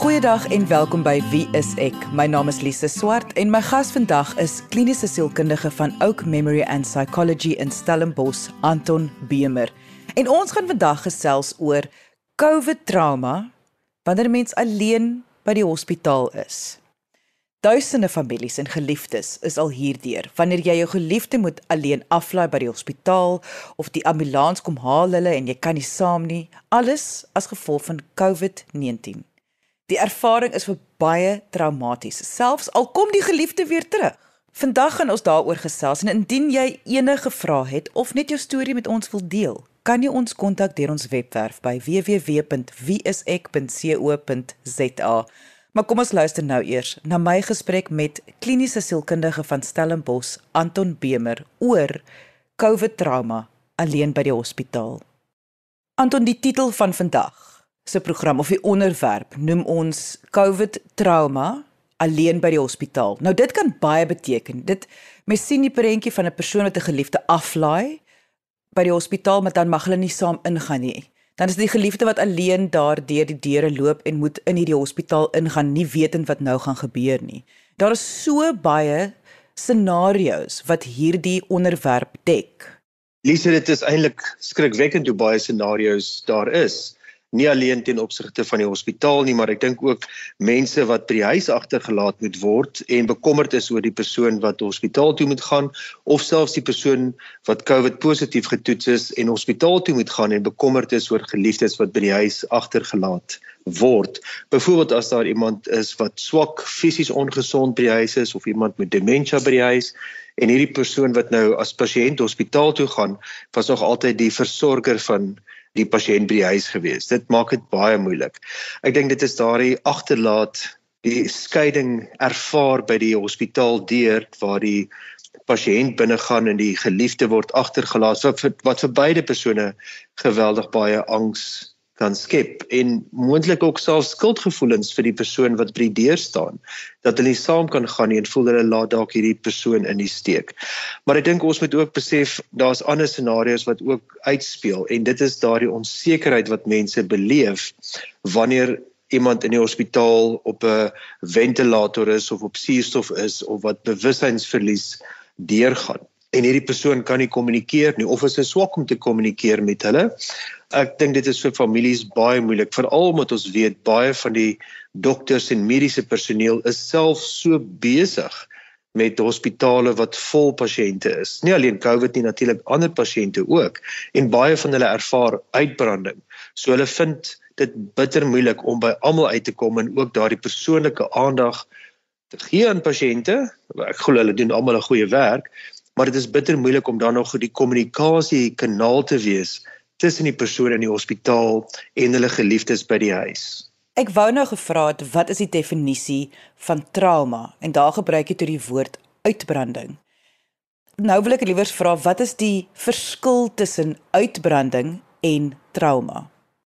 Goeiedag en welkom by Wie is ek? My naam is Lise Swart en my gas vandag is kliniese sielkundige van Oak Memory and Psychology in Stellenbosch, Anton Bemer. En ons gaan vandag gesels oor COVID trauma wanneer 'n mens alleen by die hospitaal is. Duisende families en geliefdes is al hierdeur. Wanneer jy jou geliefde moet alleen aflaai by die hospitaal of die ambulans kom haal hulle en jy kan nie saam nie, alles as gevolg van COVID-19. Die ervaring is vir baie traumaties, selfs al kom die geliefde weer terug. Vandag gaan ons daaroor gesels en indien jy enige vrae het of net jou storie met ons wil deel, kan jy ons kontak deur ons webwerf by www.wieisek.co.za. Maar kom ons luister nou eers na my gesprek met kliniese sielkundige van Stellenbosch, Anton Bemer, oor COVID trauma alleen by die hospitaal. Anton, die titel van vandag se program of die onderwerp noem ons COVID trauma alleen by die hospitaal. Nou dit kan baie beteken. Dit mens sien die prentjie van 'n persoon wat 'n geliefde aflaai by die hospitaal, maar dan mag hulle nie saam ingaan nie. Dan is die geliefde wat alleen daar deur die deure loop en moet in hierdie hospitaal ingaan, nie wetend wat nou gaan gebeur nie. Daar is so baie scenario's wat hierdie onderwerp dek. Lise, dit is eintlik skrikwekkend hoe baie scenario's daar is nie alleen ten opsigte van die hospitaal nie, maar ek dink ook mense wat by die huis agtergelaat moet word en bekommerd is oor die persoon wat hospitaal toe moet gaan of selfs die persoon wat COVID positief getoets is en hospitaal toe moet gaan en bekommerd is oor geliefdes wat by die huis agtergelaat word. Byvoorbeeld as daar iemand is wat swak, fisies ongesond by die huis is of iemand met demensie by die huis en hierdie persoon wat nou as pasiënt hospitaal toe gaan, was nog altyd die versorger van die pasiënt by die huis gewees. Dit maak dit baie moeilik. Ek dink dit is daardie agterlaat die skeiding ervaar by die hospitaal deur waar die pasiënt binne gaan en die geliefde word agtergelaat wat vir, wat vir beide persone geweldig baie angs kan skep en moontlik ook self skuldgevoelens vir die persoon wat by die deur staan dat hulle nie saam kan gaan nie en voel hulle laat dalk hierdie persoon in die steek. Maar ek dink ons moet ook besef daar's ander scenario's wat ook uitspeel en dit is daardie onsekerheid wat mense beleef wanneer iemand in die hospitaal op 'n ventilator is of op suurstof is of wat bewustheidsverlies deurgaan en hierdie persoon kan nie kommunikeer nie of is dit swak om te kommunikeer met hulle. Ek dink dit is vir families baie moeilik veral omdat ons weet baie van die dokters en mediese personeel is self so besig met hospitale wat vol pasiënte is. Nie alleen COVID nie, natuurlik ander pasiënte ook en baie van hulle ervaar uitbranding. So hulle vind dit bitter moeilik om by almal uit te kom en ook daardie persoonlike aandag te gee aan pasiënte. Ek glo hulle doen almal 'n goeie werk, maar dit is bitter moeilik om dan nog die kommunikasie kanaal te wees tussen die persoon in die hospitaal en hulle geliefdes by die huis. Ek wou nou gevra het wat is die definisie van trauma en daar gebruik jy toe die woord uitbranding. Nou wil ek liewer vra wat is die verskil tussen uitbranding en trauma?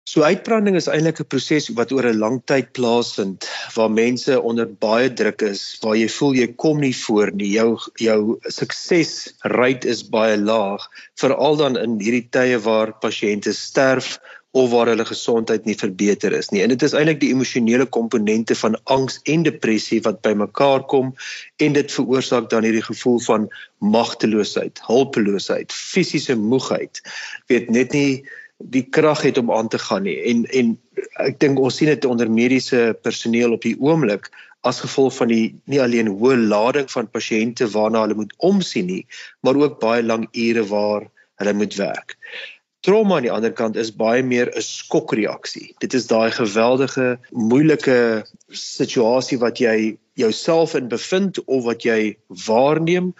So uitbranding is eintlik 'n proses wat oor 'n lang tyd plaasvind waar mense onder baie druk is, waar jy voel jy kom nie voor nie. Jou jou suksesrate is baie laag, veral dan in hierdie tye waar pasiënte sterf of waar hulle gesondheid nie verbeter is nie. En dit is eintlik die emosionele komponente van angs en depressie wat bymekaar kom en dit veroorsaak dan hierdie gevoel van magteloosheid, hulpeloosheid, fisiese moegheid. Weet net nie die krag het om aan te gaan nie en en ek dink ons sien dit onder mediese personeel op die oomblik as gevolg van die nie alleen hoë lading van pasiënte waarna hulle moet omsien nie maar ook baie lang ure waar hulle moet werk. Trauma aan die ander kant is baie meer 'n skokreaksie. Dit is daai geweldige moeilike situasie wat jy jouself in bevind of wat jy waarneem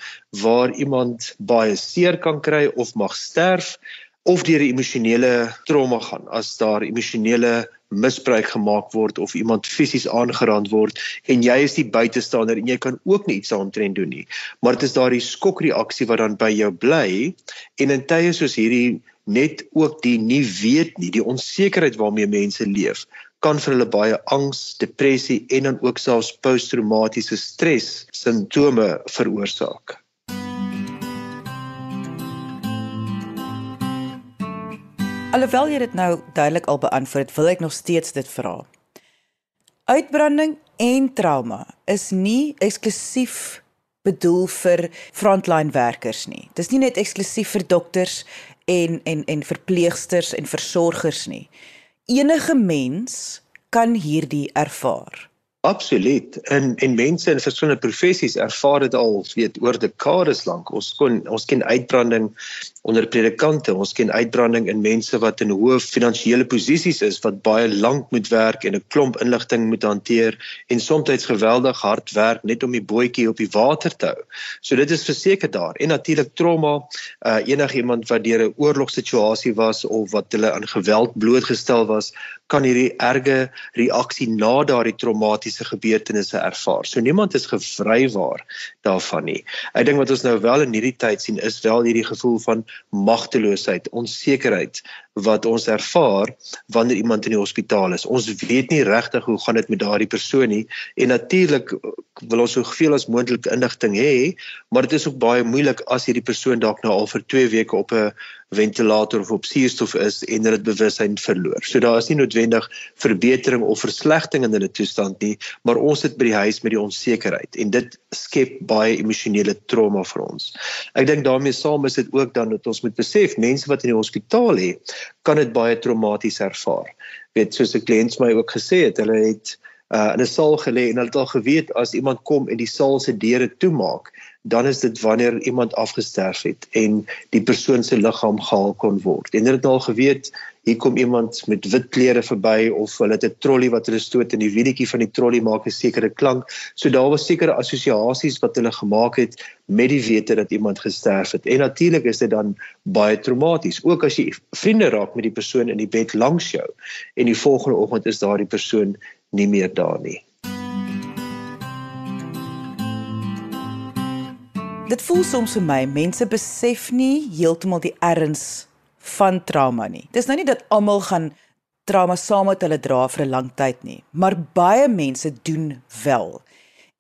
waar iemand baie seer kan kry of mag sterf of deur 'n emosionele trauma gaan as daar emosionele misbruik gemaak word of iemand fisies aangerand word en jy is die buitestander en jy kan ook iets aantrend doen nie maar dit is daardie skokreaksie wat dan by jou bly en in tye soos hierdie net ook die nie weet nie die onsekerheid waarmee mense leef kan vir hulle baie angs, depressie en dan ook selfs posttraumatiese stres simptome veroorsaak. Alhoewel jy dit nou duidelik al beantwoord wil ek nog steeds dit vra. Uitbranding en trauma is nie eksklusief bedoel vir frontline werkers nie. Dis nie net eksklusief vir dokters en en en verpleegsters en versorgers nie. Enige mens kan hierdie ervaar. Absoluut. En en mense in verskillende professies ervaar dit al, weet, oor dekades lank. Ons kon ons ken uitbranding onder predikante, ons ken uitbranding in mense wat in hoë finansiële posisies is wat baie lank moet werk en 'n klomp inligting moet hanteer en soms geweldig hard werk net om die bootjie op die water te hou. So dit is verseker daar. En natuurlik trauma, uh enigiemand wat deur 'n oorlogssituasie was of wat hulle aan geweld blootgestel was, kan hierdie erge reaksie na daardie traumatiese gebeurtenisse ervaar. So niemand is gevrywaar daarvan nie. Ek dink wat ons nou wel in hierdie tyd sien is wel hierdie gevoel van magteloosheid, onsekerheid wat ons ervaar wanneer iemand in die hospitaal is. Ons weet nie regtig hoe gaan dit met daardie persoon nie en natuurlik wil ons soveel as moontlik inligting hê, maar dit is ook baie moeilik as hierdie persoon dalk nou al vir 2 weke op 'n ventilator of op suurstof is en hulle bewussyn verloor. So daar is nie noodwendig verbetering of verslegting in hulle toestand nie, maar ons sit by die huis met die onsekerheid en dit skep baie emosionele trauma vir ons. Ek dink daarmee saam is dit ook dan dat ons moet besef mense wat in die hospitaal lê, kan dit baie traumaties ervaar. Weet soos 'n kliënt my ook gesê het, hulle het uh, in 'n saal gelê en hulle het al geweet as iemand kom en die saal se deure toemaak, dan is dit wanneer iemand afgesterf het en die persoon se liggaam gehaal kon word. En hulle het al geweet hier kom iemand met wit klere verby of hulle het 'n trolly wat hulle stoot en die wielietjie van die trolly maak 'n sekere klank. So daar was sekere assosiasies wat hulle gemaak het met die wete dat iemand gesterf het. En natuurlik is dit dan baie traumaties. Ook as jy vriende raak met die persoon in die bed langs jou en die volgende oggend is daardie persoon nie meer daar nie. Dit voel soms vir my mense besef nie heeltemal die erns van trauma nie. Dis nou nie dat almal gaan trauma saam met hulle dra vir 'n lang tyd nie, maar baie mense doen wel.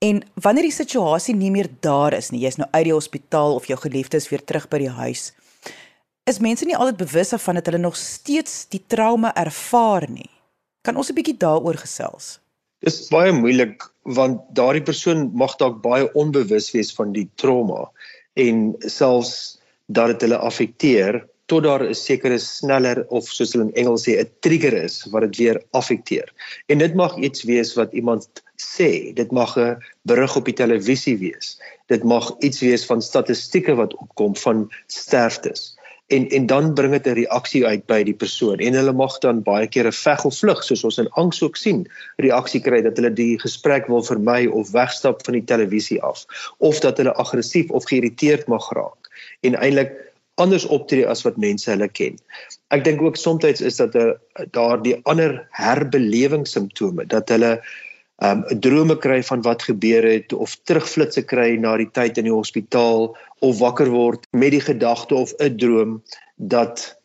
En wanneer die situasie nie meer daar is nie, jy's nou uit die hospitaal of jou geliefdes weer terug by die huis, is mense nie altyd bewus daarvan dat hulle nog steeds die trauma ervaar nie. Kan ons 'n bietjie daaroor gesels? Dis baie moeilik want daardie persoon mag dalk baie onbewus wees van die trauma en selfs dat dit hulle affekteer tot daar 'n sekere sneller of soos hulle in Engels sê 'n trigger is wat dit weer affekteer. En dit mag iets wees wat iemand sê, dit mag 'n berig op die televisie wees. Dit mag iets wees van statistieke wat opkom van sterftes. En en dan bring dit 'n reaksie uit by die persoon. En hulle mag dan baie keer 'n veg of vlug soos ons in angs ook sien reaksie kry dat hulle die gesprek wil vermy of wegstap van die televisie af. Of dat hulle aggressief of geïrriteerd mag raak. En eintlik anders optree as wat mense hulle ken. Ek dink ook soms is dat 'n daar die ander herbelewing simptome dat hulle um drome kry van wat gebeur het of terugflitsse kry na die tyd in die hospitaal of wakker word met die gedagte of 'n droom dat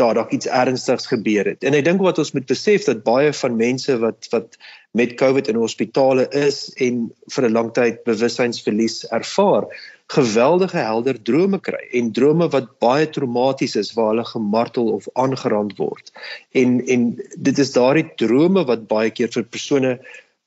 daar dalk iets ernstigs gebeur het. En ek dink wat ons moet besef dat baie van mense wat wat met COVID in hospitale is en vir 'n lang tyd bewussynsverlies ervaar, geweldige helder drome kry en drome wat baie traumaties is waar hulle gemartel of aangerand word. En en dit is daardie drome wat baie keer vir persone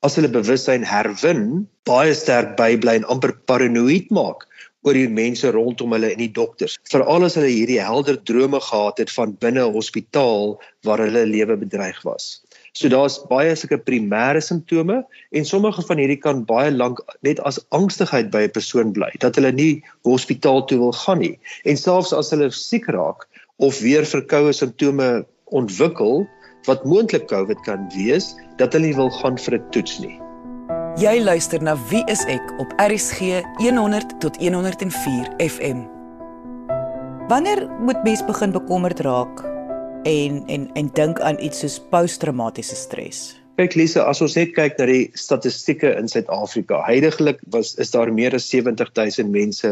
as hulle bewussyn herwin, baie sterk bybly en amper paranoïed maak oor die mense rondom hulle en die dokters. Veral as hulle hierdie helder drome gehad het van binne 'n hospitaal waar hulle lewe bedreig was. So daar's baie sulke primêre simptome en sommige van hierdie kan baie lank net as angstigheid by 'n persoon bly dat hulle nie hospitaal toe wil gaan nie. En selfs as hulle siek raak of weer verkoue simptome ontwikkel, wat moontlik COVID kan wees dat hulle nie wil gaan vir 'n toets nie. Jy luister na Wie is ek op RSG 100 tot 104 FM. Wanneer moet mens begin bekommerd raak en en en dink aan iets soos posttraumatiese stres? Kyk Lise, as ons net kyk na die statistieke in Suid-Afrika, heidaglik was is daar meer as 70000 mense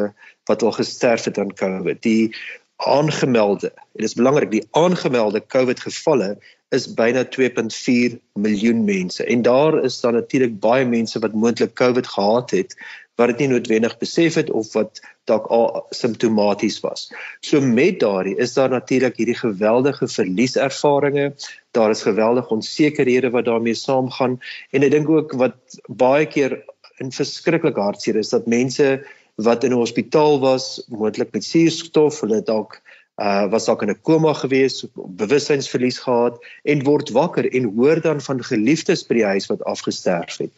wat al gesterf het aan COVID. Die aangemelde, en dit is belangrik, die aangemelde COVID gevalle is byna 2.4 miljoen mense en daar is dan natuurlik baie mense wat moontlik COVID gehad het wat dit nie noodwendig besef het of wat dalk al simptomaties was. So met daardie is daar natuurlik hierdie geweldige verlieservarings. Daar is geweldige onsekerhede wat daarmee saamgaan en ek dink ook wat baie keer in verskriklik hartseer is dat mense wat in 'n hospitaal was, moontlik met suurstof, hulle dalk uh was dalk in 'n koma gewees, bewustheidsverlies gehad en word wakker en hoor dan van geliefdes by die huis wat afgesterf het.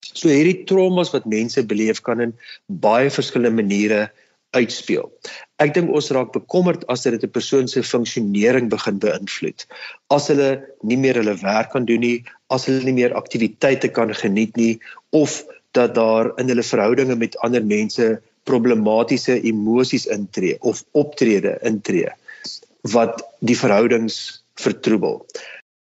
So hierdie traumas wat mense beleef kan in baie verskillende maniere uitspeel. Ek dink ons raak bekommerd as dit 'n persoon se funksionering begin beïnvloed. As hulle nie meer hulle werk kan doen nie, as hulle nie meer aktiwiteite kan geniet nie of dat daar in hulle verhoudinge met ander mense problematiese emosies intree of optrede intree wat die verhoudings vertroebel.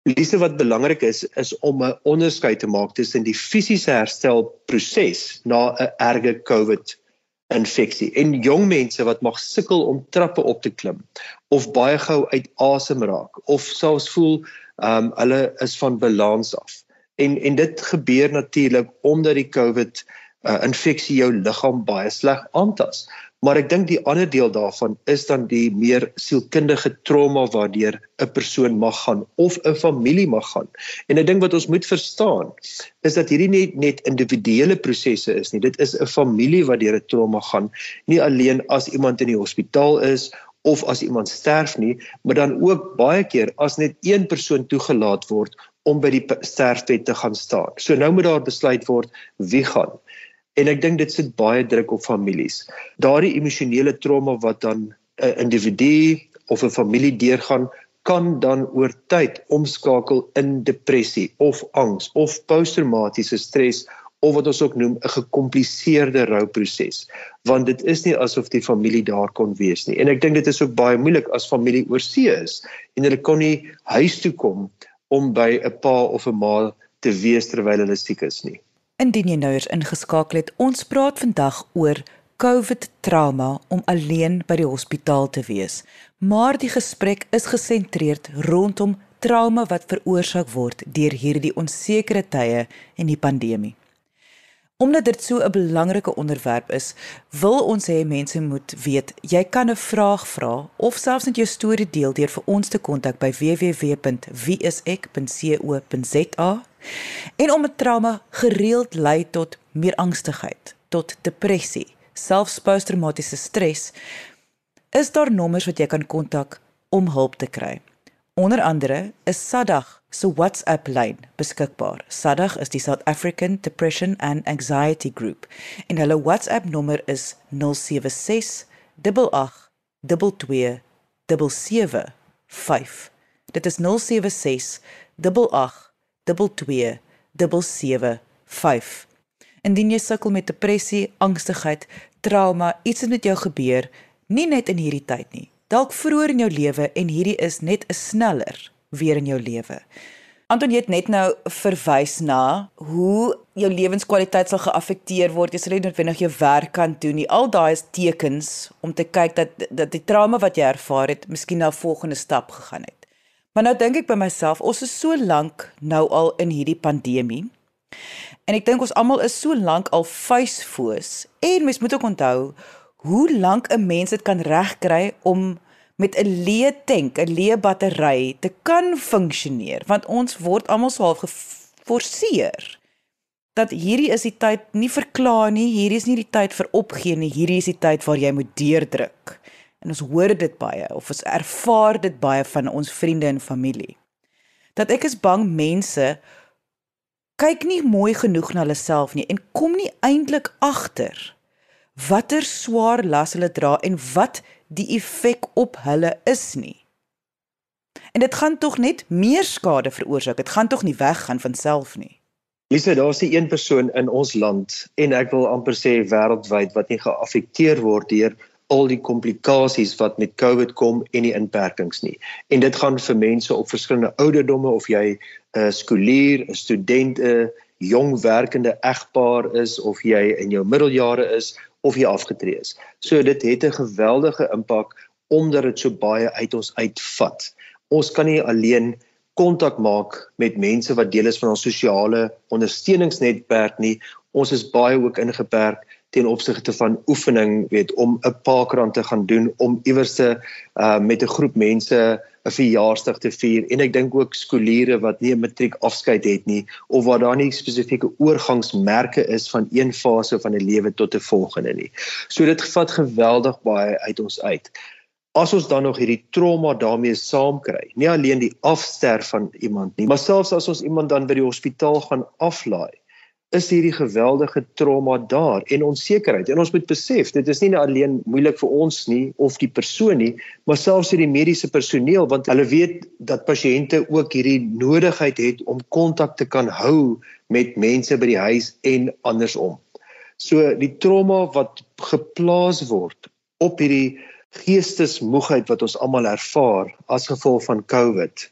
Lise wat belangrik is is om 'n onderskeid te maak tussen die fisiese herstelproses na 'n erge COVID infeksie en jong mense wat mag sukkel om trappe op te klim of baie gou uit asem raak of selfs voel um, hulle is van balans af. En en dit gebeur natuurlik omdat die COVID uh, infeksie jou liggaam baie sleg aantas. Maar ek dink die ander deel daarvan is dan die meer sielkundige trauma waardeur 'n persoon mag gaan of 'n familie mag gaan. En ek dink wat ons moet verstaan is dat hierdie nie net individuele prosesse is nie. Dit is 'n familie wat deur 'n trauma gaan, nie alleen as iemand in die hospitaal is of as iemand sterf nie, maar dan ook baie keer as net een persoon toegelaat word om by die sterfbed te gaan staan. So nou moet daar besluit word wie gaan. En ek dink dit sit baie druk op families. Daardie emosionele trauma wat dan 'n individu of 'n familie deurgaan, kan dan oor tyd omskakel in depressie of angs of posttraumatiese stres of wat ons ook noem 'n gekompliseerde rouproses want dit is nie asof die familie daar kon wees nie en ek dink dit is ook baie moeilik as familie oor see is en hulle kon nie huis toe kom om by 'n pa of 'n ma te wees terwyl hulle siek is nie Indien jy nou eens ingeskakel het, ons praat vandag oor COVID trauma om alleen by die hospitaal te wees. Maar die gesprek is gesentreerd rondom trauma wat veroorsaak word deur hierdie onsekere tye en die pandemie. Omdat dit so 'n belangrike onderwerp is, wil ons hê mense moet weet, jy kan 'n vraag vra of selfs net jou storie deel deur vir ons te kontak by www.wieisek.co.za En om 'n trauma gereeld lei tot meer angstigheid, tot depressie, selfs posttraumatiese stres, is daar nommers wat jy kan kontak om hulp te kry. Onder andere is SADAG se WhatsApp lyn beskikbaar. SADAG is die South African Depression and Anxiety Group en hulle WhatsApp nommer is 076 88 22 775. Dit is 076 88 22775. Indien jy sukkel met depressie, angstigheid, trauma, iets het met jou gebeur, nie net in hierdie tyd nie. Dalk vroeër in jou lewe en hierdie is net 'n sneller weer in jou lewe. Anton het net nou verwys na hoe jou lewenskwaliteit sal geaffekteer word jy net noodwendig jou werk kan doen nie. Al daai is tekens om te kyk dat dat die trauma wat jy ervaar het, miskien na 'n volgende stap gegaan het. Maar nou dink ek by myself, ons is so lank nou al in hierdie pandemie. En ek dink ons almal is so lank al vuisfoos. En mens moet ook onthou hoe lank 'n mens dit kan regkry om met 'n leë tank, 'n leë battery te kan funksioneer, want ons word almal so half geforseer dat hierdie is die tyd nie verklaar nie, hierdie is nie die tyd vir opgee nie, hierdie is die tyd waar jy moet deurdruk en ons hoor dit baie of ons ervaar dit baie van ons vriende en familie. Dat ek is bang mense kyk nie mooi genoeg na hulle self nie en kom nie eintlik agter watter swaar las hulle dra en wat die effek op hulle is nie. En dit gaan tog net meer skade veroorsaak. Dit gaan tog nie weggaan van self nie. Lise, daar's nie een persoon in ons land en ek wil amper sê wêreldwyd wat nie geaffekteer word deur al die komplikasies wat met COVID kom en die inperkings nie. En dit gaan vir mense op verskillende ouderdomme of jy 'n uh, skoolier, 'n student, 'n jong werkende egpaar is of jy in jou middeljare is of jy afgetree is. So dit het 'n geweldige impak omdat dit so baie uit ons uitvat. Ons kan nie alleen kontak maak met mense wat deel is van ons sosiale ondersteuningsnetwerk nie. Ons is baie ook ingeperk ten opsigte van oefening weet om 'n parkrun te gaan doen om iewers te uh, met 'n groep mense 'n verjaarsdag te vier en ek dink ook skooliere wat nie 'n matriek afskeid het nie of waar daar nie spesifieke oorgangsmerke is van een fase van 'n lewe tot 'n volgende nie. So dit vat geweldig baie uit ons uit. As ons dan nog hierdie trauma daarmee saamkry, nie alleen die afsterf van iemand nie, maar selfs as ons iemand dan by die hospitaal gaan aflaai, is hierdie geweldige trauma daar en onsekerheid. En ons moet besef, dit is nie alleen moeilik vir ons nie of die persoon nie, maar selfs vir die mediese personeel want hulle weet dat pasiënte ook hierdie nodigheid het om kontak te kan hou met mense by die huis en andersom. So die trauma wat geplaas word op hierdie geestesmoegheid wat ons almal ervaar as gevolg van COVID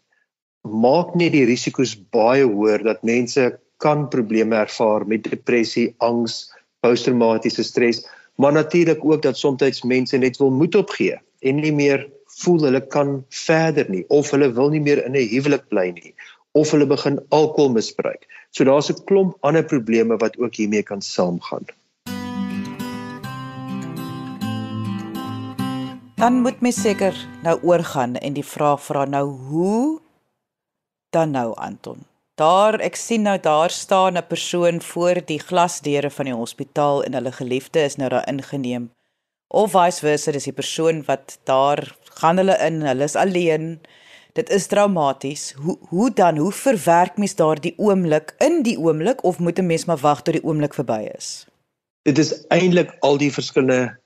maak net die risiko's baie hoër dat mense kan probleme ervaar met depressie, angs, posttraumatiese stres, maar natuurlik ook dat soms mense net wil moed opgee en nie meer voel hulle kan verder nie of hulle wil nie meer in 'n huwelik bly nie of hulle begin alkohol misbruik. So daar's 'n klomp ander probleme wat ook hiermee kan saamgaan. Dan moet mens seker nou oorgaan en die vraag vra nou hoe dan nou Anton? Daar ek sien nou daar staan 'n persoon voor die glasdeure van die hospitaal en hulle geliefde is nou daar ingeneem. Of vice versa, dis die persoon wat daar gaan hulle in, hulle is alleen. Dit is traumaties. Hoe hoe dan hoe verwerk mens daardie oomblik in die oomblik of moet 'n mens maar wag tot die oomblik verby is? Dit is eintlik al die verskillende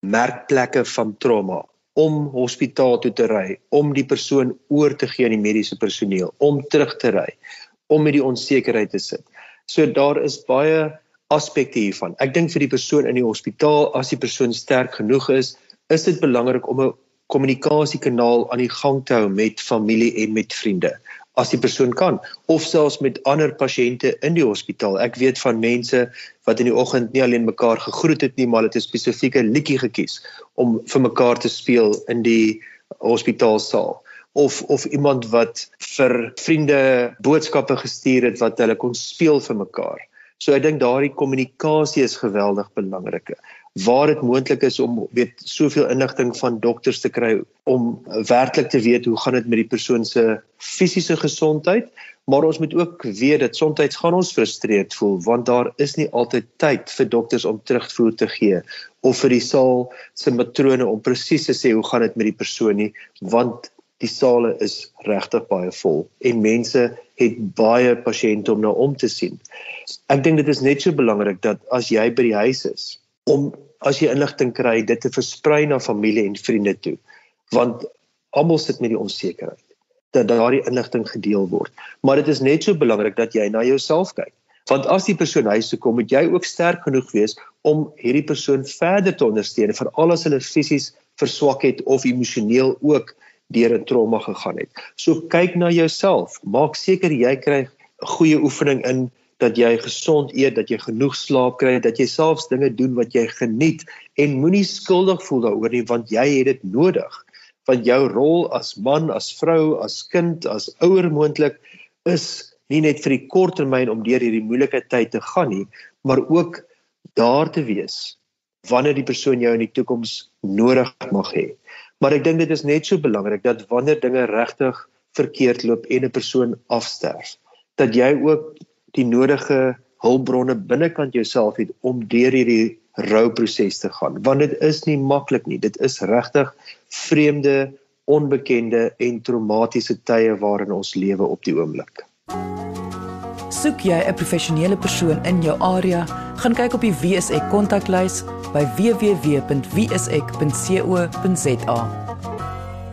merkplekke van trauma om hospitaal toe te ry, om die persoon oor te gee aan die mediese personeel, om terug te ry om met die onsekerheid te sit. So daar is baie aspekte hiervan. Ek dink vir die persoon in die hospitaal, as die persoon sterk genoeg is, is dit belangrik om 'n kommunikasiekanaal aan die gang te hou met familie en met vriende as die persoon kan of selfs met ander pasiënte in die hospitaal. Ek weet van mense wat in die oggend nie alleen mekaar gegroet het nie, maar hulle het 'n spesifieke liedjie gekies om vir mekaar te speel in die hospitaalsaal of of iemand wat vir vriende boodskappe gestuur het wat hulle kon speel vir mekaar. So ek dink daardie kommunikasie is geweldig belangrik. Waar dit moontlik is om weet soveel inligting van dokters te kry om werklik te weet hoe gaan dit met die persoon se fisiese gesondheid, maar ons moet ook weet dat soms gaan ons frustreerd voel want daar is nie altyd tyd vir dokters om terugvoer te gee of vir die saal se matrone om presies te sê hoe gaan dit met die persoon nie want die sale is regtig baie vol en mense het baie pasiënte om na om te sien. Ek dink dit is net so belangrik dat as jy by die huis is om as jy inligting kry dit te versprei na familie en vriende toe want almal sit met die onsekerheid dat daardie inligting gedeel word. Maar dit is net so belangrik dat jy na jouself kyk. Want as die persoon huis toe kom, moet jy ook sterk genoeg wees om hierdie persoon verder te ondersteun, veral as hulle fisies verswak het of emosioneel ook deur 'n trauma gegaan het. So kyk na jouself, maak seker jy kry goeie oefening in dat jy gesond eet, dat jy genoeg slaap kry, dat jy selfs dinge doen wat jy geniet en moenie skuldig voel daaroor nie want jy het dit nodig. Want jou rol as man, as vrou, as kind, as ouer moontlik is nie net vir die kort termyn om deur hierdie moeilike tyd te gaan nie, maar ook daar te wees wanneer die persoon jou in die toekoms nodig mag hê. Maar ek dink dit is net so belangrik dat wanneer dinge regtig verkeerd loop en 'n persoon afsterf, dat jy ook die nodige hulpbronne binnekant jouself het om deur hierdie rouproses te gaan. Want dit is nie maklik nie. Dit is regtig vreemde, onbekende en traumatiese tye waarin ons lewe op die oomblik. Soek jy 'n professionele persoon in jou area, gaan kyk op die WSE kontaklys by www.wsek.co.za.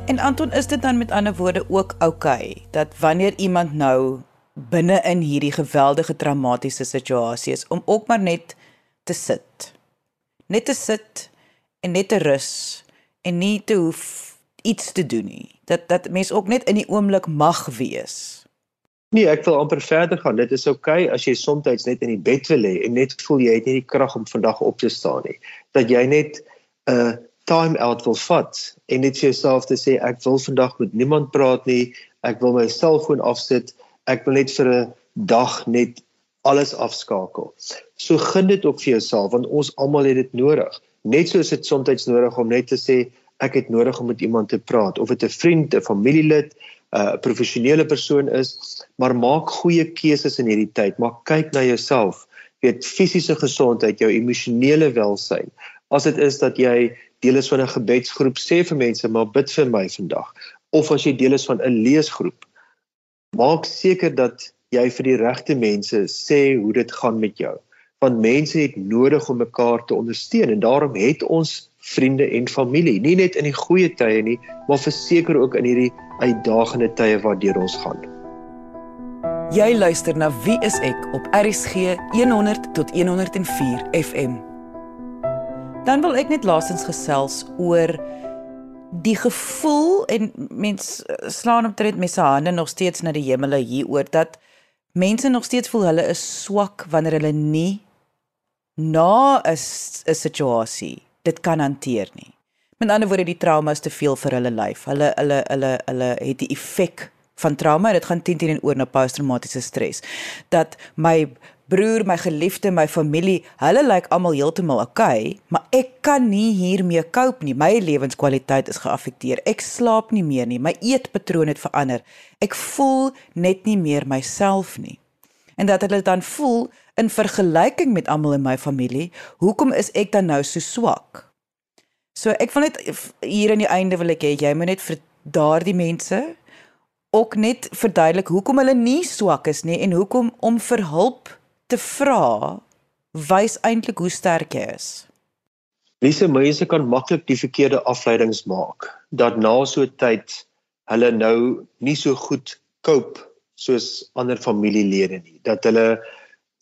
En Anton, is dit dan met ander woorde ook oukei okay, dat wanneer iemand nou binne in hierdie geweldige traumatiese situasie is om ook maar net te sit. Net te sit en net te rus en nie te hoef iets te doen nie. Dat dat mens ook net in die oomblik mag wees. Nee, ek wil amper verder gaan. Dit is oukei okay as jy soms net in die bed wil lê en net voel jy het nie die krag om vandag op te staan nie. Dat jy net 'n uh, time out wil vat en net vir jouself te sê ek wil vandag met niemand praat nie. Ek wil my selfoon afsit. Ek wil net vir 'n dag net alles afskakel. So gun dit ook vir jouself want ons almal het dit nodig. Net soos dit soms nodig om net te sê ek het nodig om met iemand te praat of dit 'n vriend, 'n familielid, 'n professionele persoon is, maar maak goeie keuses in hierdie tyd. Maar kyk na jouself. Weet fisiese gesondheid, jou emosionele welsyn. As dit is dat jy deel is van 'n gebedsgroep, sê vir mense maar bid vir my vandag. Of as jy deel is van 'n leesgroep, maak seker dat jy vir die regte mense sê hoe dit gaan met jou want mense het nodig om mekaar te ondersteun en daarom het ons vriende en familie nie net in die goeie tye nie maar verseker ook in hierdie uitdagende tye waardeur ons gaan. Jy luister na Wie is ek op RCG 100 tot 104 FM. Dan wil ek net laasens gesels oor die gevoel en mens slaan op tred met sy hande nog steeds na die hemele hieroor dat mense nog steeds voel hulle is swak wanneer hulle nie na 'n situasie dit kan hanteer nie. Met ander woorde die trauma is te veel vir hulle lyf. Hulle hulle hulle hulle het die effek van trauma. Dit gaan teen teen oor na posttraumatiese stres. Dat my broer, my geliefde, my familie, hulle lyk almal heeltemal oukei, okay, maar ek kan nie hiermee cope nie. My lewenskwaliteit is geaffekteer. Ek slaap nie meer nie. My eetpatroon het verander. Ek voel net nie meer myself nie. En dat hulle dan voel in vergelyking met almal in my familie, hoekom is ek dan nou so swak? So ek wil net hier aan die einde wil ek hê jy moet net vir daardie mense ook net verduidelik hoekom hulle nie swak is nie en hoekom om vir hulp te vra wys eintlik hoe sterk jy is. Lise mense kan maklik die verkeerde afleidings maak dat na so tyd hulle nou nie so goed cope soos ander familielede nie dat hulle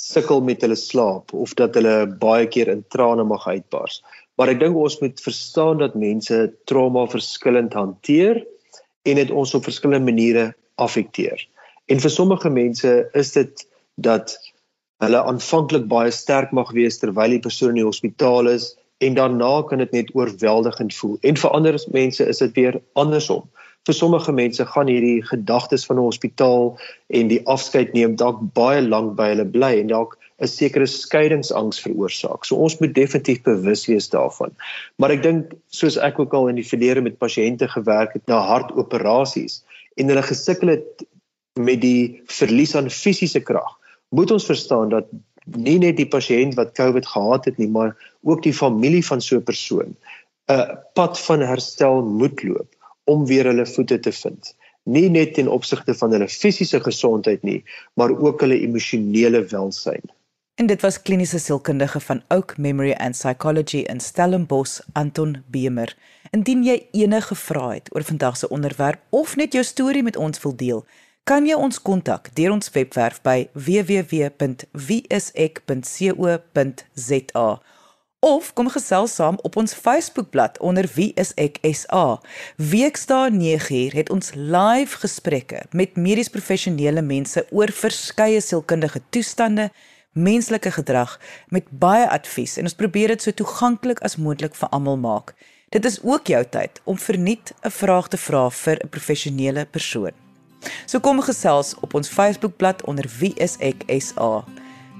sukkel met hulle slaap of dat hulle baie keer in trane mag uitbars. Maar ek dink ons moet verstaan dat mense trauma verskillend hanteer en dit ons op verskillende maniere affekteer. En vir sommige mense is dit dat hulle aanvanklik baie sterk mag wees terwyl die persoon in die hospitaal is en daarna kan dit net oorweldigend voel. En vir ander mense is dit weer andersom vir sommige mense gaan hierdie gedagtes van 'n hospitaal en die afskeid neem dalk baie lank by hulle bly en dalk 'n sekere skeidingsangs veroorsaak. So ons moet definitief bewus wees daarvan. Maar ek dink soos ek ook al in die verlede met pasiënte gewerk het na hartoperasies en hulle gesukkel het met die verlies aan fisiese krag, moet ons verstaan dat nie net die pasiënt wat COVID gehad het nie, maar ook die familie van so 'n persoon 'n pad van herstel moet loop om weer hulle voete te vind. Nie net ten opsigte van hulle fisiese gesondheid nie, maar ook hulle emosionele welsyn. En dit was kliniese sielkundige van Oak Memory and Psychology in Stellenbosch, Anton Bemer. Indien jy enige vrae het oor vandag se onderwerp of net jou storie met ons wil deel, kan jy ons kontak deur ons webwerf by www.wieisek.co.za of kom gesels saam op ons Facebookblad onder Wie is ek SA. Weksdae 9uur het ons live gesprekke met medies professionele mense oor verskeie sielkundige toestande, menslike gedrag met baie advies en ons probeer dit so toeganklik as moontlik vir almal maak. Dit is ook jou tyd om verniet 'n vraag te vra vir 'n professionele persoon. So kom gesels op ons Facebookblad onder Wie is ek SA.